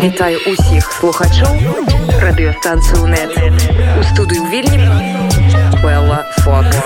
Вітаю усіх слухачоў радыёстанцыю нет у студыю вільні Белла Фокс.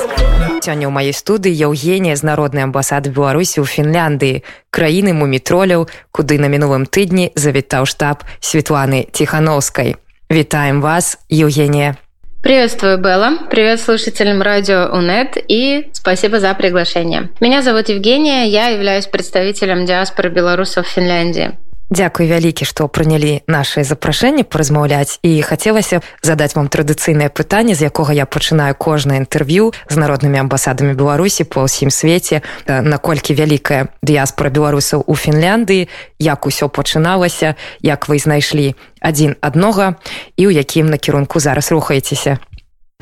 Сёння ў маёй студыі Яўгенія з народнай амбасады Беларусі ў Фінляндыі, краіны мумітроляў, куды на мінулым тыдні завітаў штаб Светланы Тихановскай. Вітаем вас, Евгения. Приветствую, Белла. Привет слушателям радио УНЕТ и спасибо за приглашение. Меня зовут Евгения, я являюсь представителем диаспоры белорусов в Финляндии. Дзякуй вялікі, што прынялі нашае запрашэнне паразмаўляць і хацелася задаць вам традыцыйнае пытанне, з якога я пачынаю кожнае інтэрв'ю з народнымі амбасадамі Беларусі па ўсім свеце, наколькі вялікая дыяспора беларусаў у Фінляндыі, як усё пачыналася, як вы знайшлі адзін аднога і ў якім накірунку зараз рухаецеся.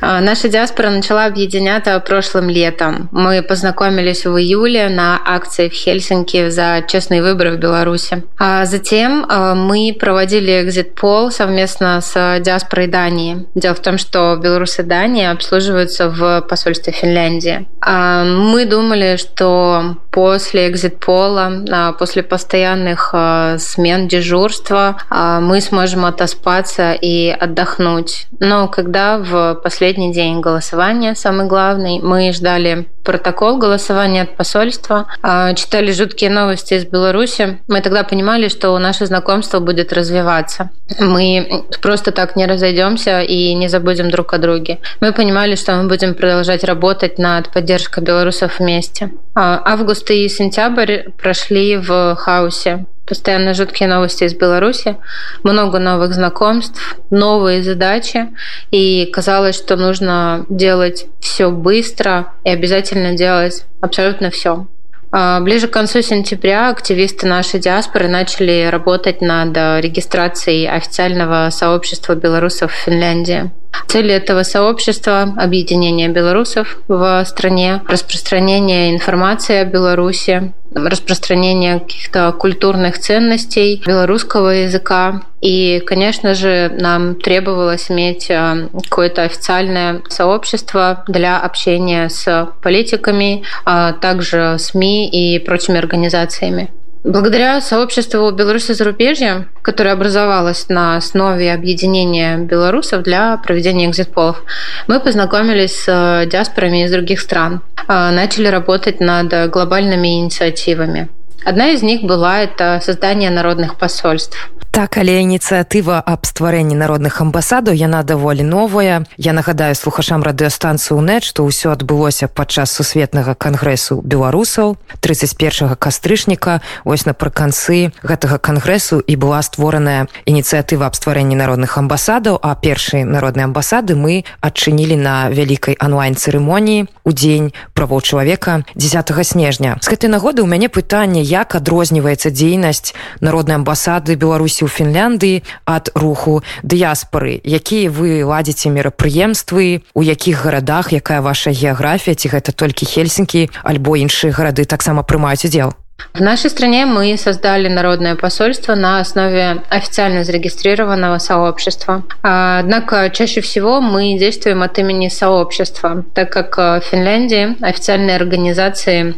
А, наша диаспора начала объединяться прошлым летом. Мы познакомились в июле на акции в Хельсинки за честные выборы в Беларуси. А затем а, мы проводили экзит-пол совместно с диаспорой Дании. Дело в том, что белорусы Дании обслуживаются в посольстве Финляндии. Мы думали, что после экзит-пола, после постоянных смен дежурства мы сможем отоспаться и отдохнуть. Но когда в последний последний день голосования, самый главный. Мы ждали протокол голосования от посольства, а, читали жуткие новости из Беларуси. Мы тогда понимали, что наше знакомство будет развиваться. Мы просто так не разойдемся и не забудем друг о друге. Мы понимали, что мы будем продолжать работать над поддержкой белорусов вместе. А, август и сентябрь прошли в хаосе постоянно жуткие новости из Беларуси, много новых знакомств, новые задачи, и казалось, что нужно делать все быстро и обязательно делать абсолютно все. А, ближе к концу сентября активисты нашей диаспоры начали работать над регистрацией официального сообщества белорусов в Финляндии. Цель этого сообщества – объединение белорусов в стране, распространение информации о Беларуси, распространение каких-то культурных ценностей белорусского языка. И, конечно же, нам требовалось иметь э, какое-то официальное сообщество для общения с политиками, а также СМИ и прочими организациями. Благодаря сообществу Беларуси зарубежья, которое образовалось на основе объединения белорусов для проведения экзитполов, мы познакомились с э, диаспорами из других стран, э, начали работать над глобальными инициативами. Одна из них была это создание народных посольств. Так, але ініцыятыва аб стварэнні народных амбасадаў яна даволі новая. Я нагадаю слухашам радыёстанцыю нет, што ўсё адбылося падчас сусветнага кангрэсу беларусаў 31 кастрычніка вось напрыканцы гэтага кангрэсу і была створаная ініцыятыва аб стварэнні народных амбасадаў, а першай народнай амбасады мы адчынілі на вялікай онлайн-цырымоніі у дзень правоў чалавека 10 снежня. З гэтай нагоды ў мяне пытанне, як адрозніваецца дзейнасць народнай амбасады Беларусі у Фінляндыі ад руху дыяспары якія вы ладзіце мерапрыемствы у якіх гарадах якая ваша геаграфія ці гэта толькі хельсінкі альбо іншыя гарады таксама прымаюць удзел В нашей стране мы создали народное посольство на основе официально зарегистрированного сообщества. Однако чаще всего мы действуем от имени сообщества, так как в Финляндии официальные организации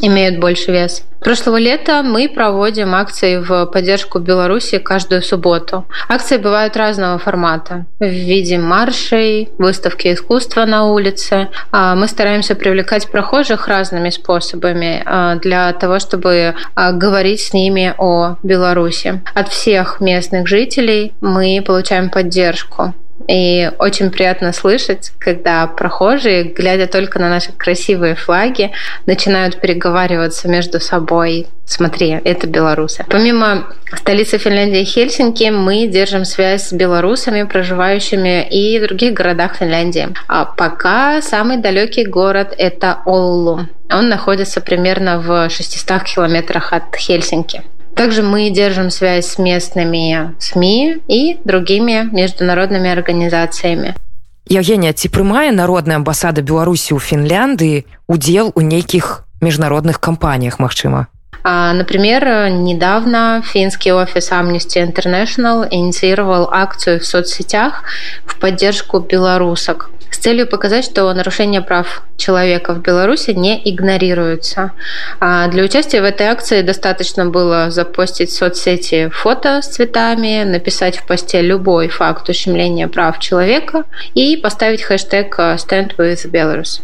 имеют больше вес. Прошлого лета мы проводим акции в поддержку Беларуси каждую субботу. Акции бывают разного формата. В виде маршей, выставки искусства на улице. А, мы стараемся привлекать прохожих разными способами а, для того, чтобы а, говорить с ними о Беларуси. От всех местных жителей мы получаем поддержку. И очень приятно слышать, когда прохожие, глядя только на наши красивые флаги, начинают переговариваться между собой. Смотри, это белорусы. Помимо столицы Финляндии Хельсинки, мы держим связь с белорусами, проживающими и в других городах Финляндии. А пока самый далекий город — это Оллу. Он находится примерно в 600 километрах от Хельсинки. Также мы держим связь с местными СМИ и другими международными организациями. Евгения, ці прымае народная амбасада Беларусі ў Фінляндыі удзел у нейкіх міжнародных кампаніях, магчыма? Например, недавно финский офис Amnesty International инициировал акцию в соцсетях в поддержку белорусок с целью показать, что нарушение прав человека в Беларуси не игнорируются. А для участия в этой акции достаточно было запостить в соцсети фото с цветами, написать в посте любой факт ущемления прав человека и поставить хэштег «Stand with Belarus».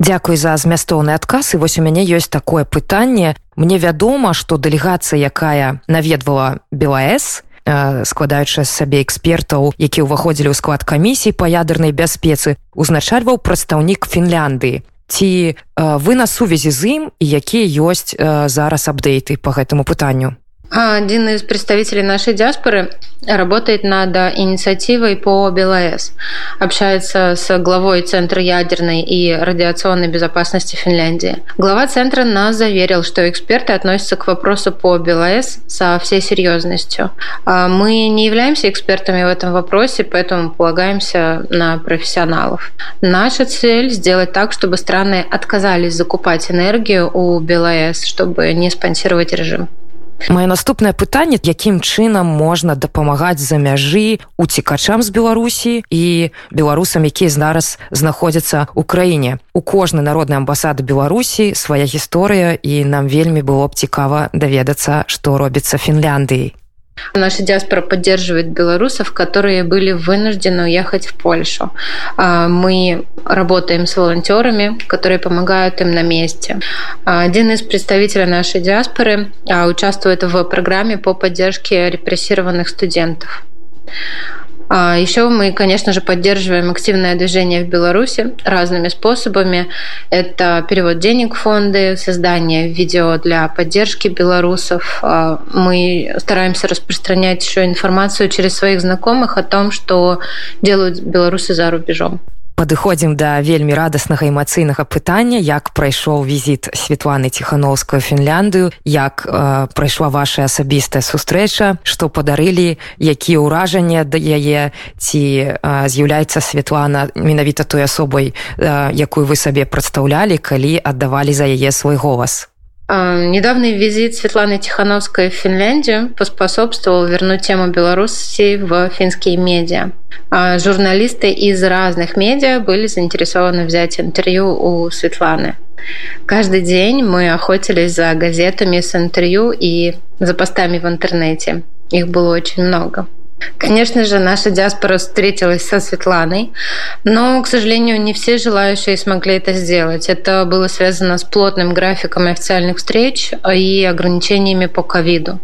Дзякуй за змястоўны адказ і вось у мяне ёсць такое пытанне мне вядома што дэлегацыя якая наведвала белаэс складаючы сабе экспертаў які ўваходзілі ў склад камісій па ядернай бяспецы узначальваў прадстаўнік фінляндыі. Ці вы на сувязі з ім і якія ёсць зараз апдейты по гэтаму пытанню Один из представителей нашей диаспоры работает над инициативой по БелАЭС. Общается с главой Центра ядерной и радиационной безопасности Финляндии. Глава Центра нас заверил, что эксперты относятся к вопросу по БелАЭС со всей серьезностью. А мы не являемся экспертами в этом вопросе, поэтому полагаемся на профессионалов. Наша цель – сделать так, чтобы страны отказались закупать энергию у БелАЭС, чтобы не спонсировать режим. Мае наступнае пытанне якім чынам можна дапамагаць за мяжы уцікачам з беларусі і беларусам якія зараз знаходзяцца ў краіне. У кожнай народнай амбасады беларусі свая гісторыя і нам вельмі было б цікава даведацца што робіцца фінляндыі Наша диаспора поддерживает белорусов, которые были вынуждены уехать в Польшу. А, мы работаем с волонтерами, которые помогают им на месте. А, один из представителей нашей диаспоры а, участвует в программе по поддержке репрессированных студентов. А Еще мы, конечно же, поддерживаем активное движение в Беларуси разными способами. Это перевод денег в фонды, создание видео для поддержки белорусов. А мы стараемся распространять еще информацию через своих знакомых о том, что делают белорусы за рубежом. Падыходзім да вельмі радаснага эмацыйнага пытання як прайшоў візіт святланы ціхановскую фінляндыю як э, прайшла ваша асабістая сустрэча што падарылі якія ўражанні да яе ці э, з'яўляецца Святлана менавіта той асобай э, якую вы сабе прадстаўлялі калі аддавалі за яе свой голас Недавний визит Светланы Тихановской в Финляндию поспособствовал вернуть тему Беларуси в финские медиа. Журналисты из разных медиа были заинтересованы взять интервью у Светланы. Каждый день мы охотились за газетами с интервью и за постами в интернете. Их было очень много. Конечно же, наша диаспора встретилась со Светланой, но, к сожалению, не все желающие смогли это сделать. Это было связано с плотным графиком официальных встреч и ограничениями по ковиду.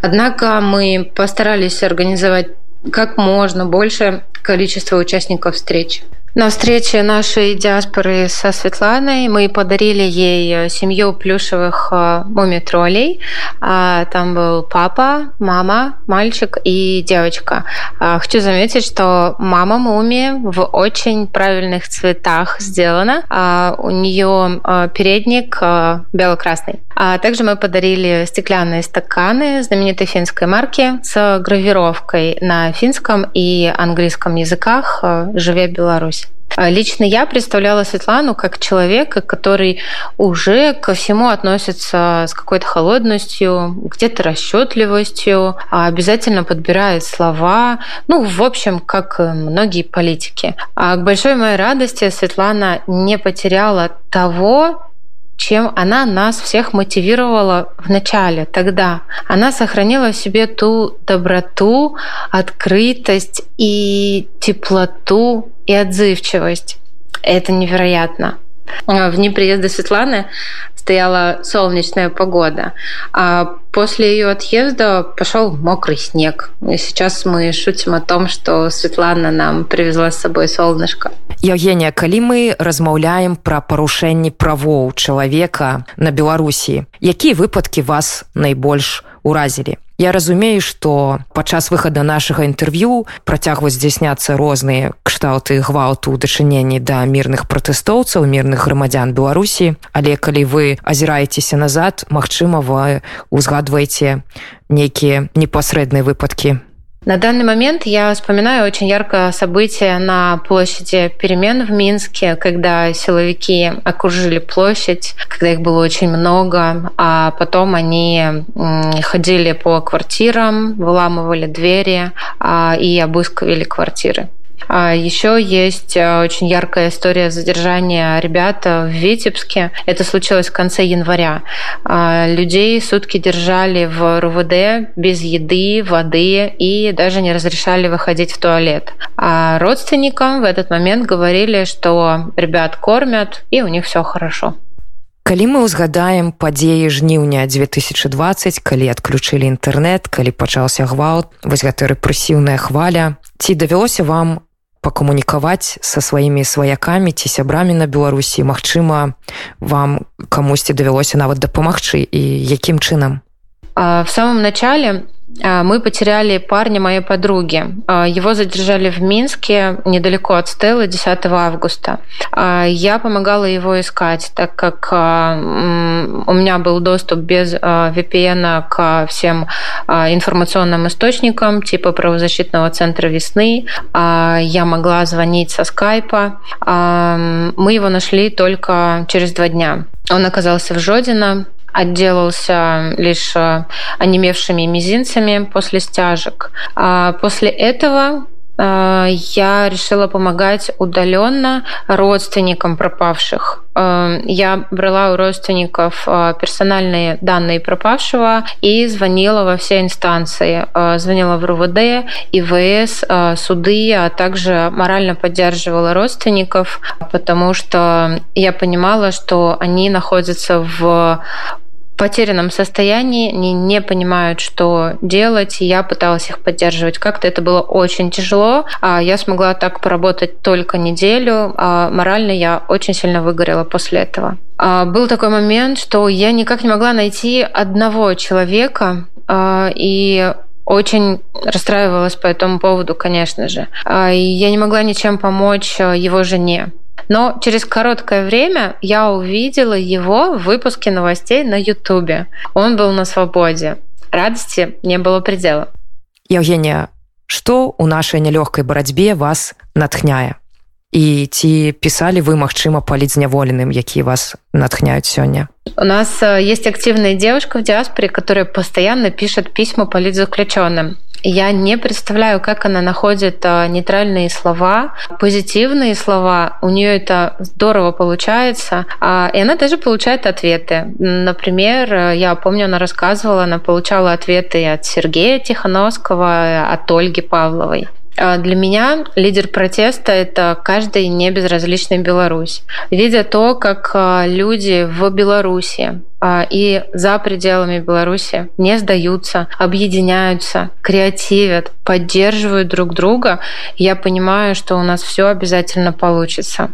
Однако мы постарались организовать как можно больше количество участников встреч. На встрече нашей диаспоры со Светланой мы подарили ей семью плюшевых э, мумитролей. А, там был папа, мама, мальчик и девочка. А, хочу заметить, что мама муми в очень правильных цветах сделана. А, у нее э, передник э, бело-красный. А также мы подарили стеклянные стаканы знаменитой финской марки с гравировкой на финском и английском языках «Живе Беларусь». А лично я представляла Светлану как человека, который уже ко всему относится с какой-то холодностью, где-то расчетливостью, а обязательно подбирает слова. Ну, в общем, как многие политики. А к большой моей радости Светлана не потеряла того, чем она нас всех мотивировала в начале, тогда. Она сохранила в себе ту доброту, открытость и теплоту и отзывчивость. Это невероятно. В дни приезда Светланы стояла солнечная погода, а после ее отъезда пошел мокрый снег. И сейчас мы шутим о том, что Светлана нам привезла с собой солнышко. Евгения, калі мы размаўляем пра парушэнні правоў чалавека на Беларусі, якія выпадкі вас найбольш уразілі? Я разумею, што падчас выхада нашага інтэрв'ю працягваюць здзяйсняцца розныя кшталты гвалту ў дачыненні да мірных пратэстоўцаў мірных грамадзян беларусі. Але калі вы азіраецеся назад магчыма вы узгадваеце нейкія непасрэдныя выпадкі На данный момент я вспоминаю очень яркое событие на площади перемен в Минске, когда силовики окружили площадь, когда их было очень много, а потом они ходили по квартирам, выламывали двери а, и обыскивали квартиры. А еще есть э, очень яркая история задержания ребят в Витебске. Это случилось в конце января. А, людей сутки держали в РУВД без еды, воды и даже не разрешали выходить в туалет. А родственникам в этот момент говорили, что ребят кормят и у них все хорошо. Калі мы ўзгадаем падзеі жніўня 2020 калі адключылі інтэрнэт калі пачаўся гвалт вось гэта рэпрэсіўная хваля ці давялося вам пакамунікаваць са сваімі сваякамі ці сябрамі на беларусі Мачыма вам камусьці давялося нават дапамагчы і якім чынам В самом начале А, мы потеряли парня моей подруги. А, его задержали в Минске, недалеко от Стеллы, 10 августа. А, я помогала его искать, так как у меня был доступ без VPN к всем информационным источникам, типа правозащитного центра весны. Я могла звонить со скайпа. Мы его нашли только через два дня. Он оказался в Жодино, отделался лишь э, онемевшими мизинцами после стяжек. А после этого э, я решила помогать удаленно родственникам пропавших. Э, я брала у родственников персональные данные пропавшего и звонила во все инстанции. Звонила в РУВД, ИВС, суды, а также морально поддерживала родственников, потому что я понимала, что они находятся в потерянном состоянии, они не понимают, что делать, и я пыталась их поддерживать. Как-то это было очень тяжело. А я смогла так поработать только неделю, а морально я очень сильно выгорела после этого. А был такой момент, что я никак не могла найти одного человека, а, и очень расстраивалась по этому поводу, конечно же. И я не могла ничем помочь его жене. Но через короткое время я увидела его в выпуске новостей на Ютубе. Он был на свободе. Радости не было предела. Евгения, что у нашей нелегкой борьбе вас натхняе? І ці писали вы магчыма палізняволеным якія вас натхняют сёння у нас э, есть активная девушка в диаспоре которая постоянно пишет письма политзаключенным я не представляю, как она находит а, нейтральные слова, позитивные слова. У нее это здорово получается. А, и она даже получает ответы. Например, я помню, она рассказывала, она получала ответы от Сергея Тихановского, от Ольги Павловой. А, для меня лидер протеста – это каждый небезразличный Беларусь. Видя то, как а, люди в Беларуси а, и за пределами Беларуси не сдаются, объединяются, креативят, поддерживают друг друга, я понимаю, что у нас все обязательно получится.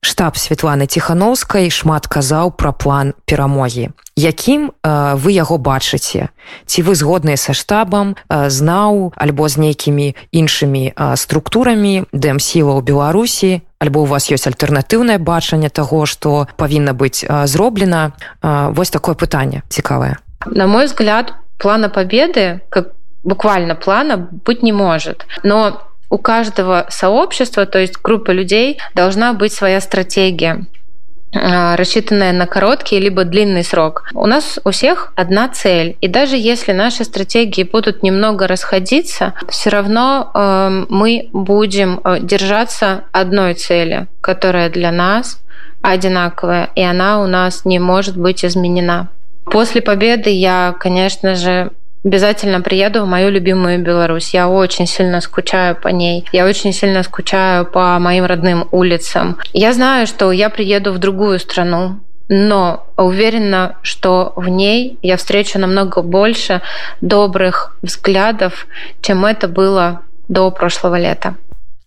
Штаб Светланы ціхановскай шмат казаў пра план перамогі. Якім э, вы яго бачыце? Ці вы згодныя са штабам э, знаў альбо з нейкімі іншымі э, структурамі дэмсіла ў беларусі? Альбо у вас ёсць альтэрнатыўнае бачанне таго што павінна быць э, зроблена? Э, вось такое пытанне цікавае. На мой взгляд плана победы как буквально плана быть не может. Но у каждого сообщества, то есть группы людей, должна быть своя стратегия а, рассчитанная на короткий либо длинный срок. У нас у всех одна цель. И даже если наши стратегии будут немного расходиться, все равно э, мы будем э, держаться одной цели, которая для нас одинаковая, и она у нас не может быть изменена. После победы я, конечно же, обязательно приеду в мою любимую Беларусь. Я очень сильно скучаю по ней. Я очень сильно скучаю по моим родным улицам. Я знаю, что я приеду в другую страну, но уверена, что в ней я встречу намного больше добрых взглядов, чем это было до прошлого лета.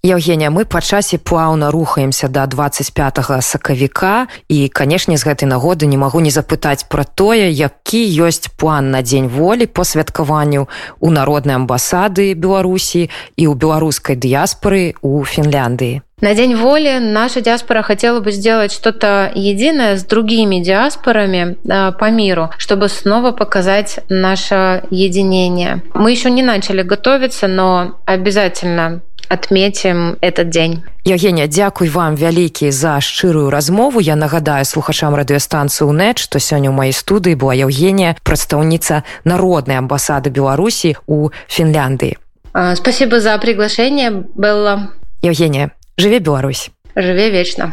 Евгения мы па часе плаўна рухаемся до 25 сакавіка і канешне з гэтай нагоды не магу не запытаць пра тое які ёсць план на дзень волі по святкаванню у народнай амбасады беларусі і ў беларускай дыяспоры у фінляндыі На День воли наша диаспора хотела бы сделать что-то единое с другими диаспорами э, по миру, чтобы снова показать наше единение. Мы еще не начали готовиться, но обязательно отметим этот дзень Евгения дзякуй вам вялікі за шчырую размову. Я нагадаю слухачам радыёстанцыі нет што сёння ў маёй студыі была Евгения прадстаўніца народнай амбасады беларусі у фінляндыі. Спасибо за приглашение было евгения жыве Беларусь. Жыве вечна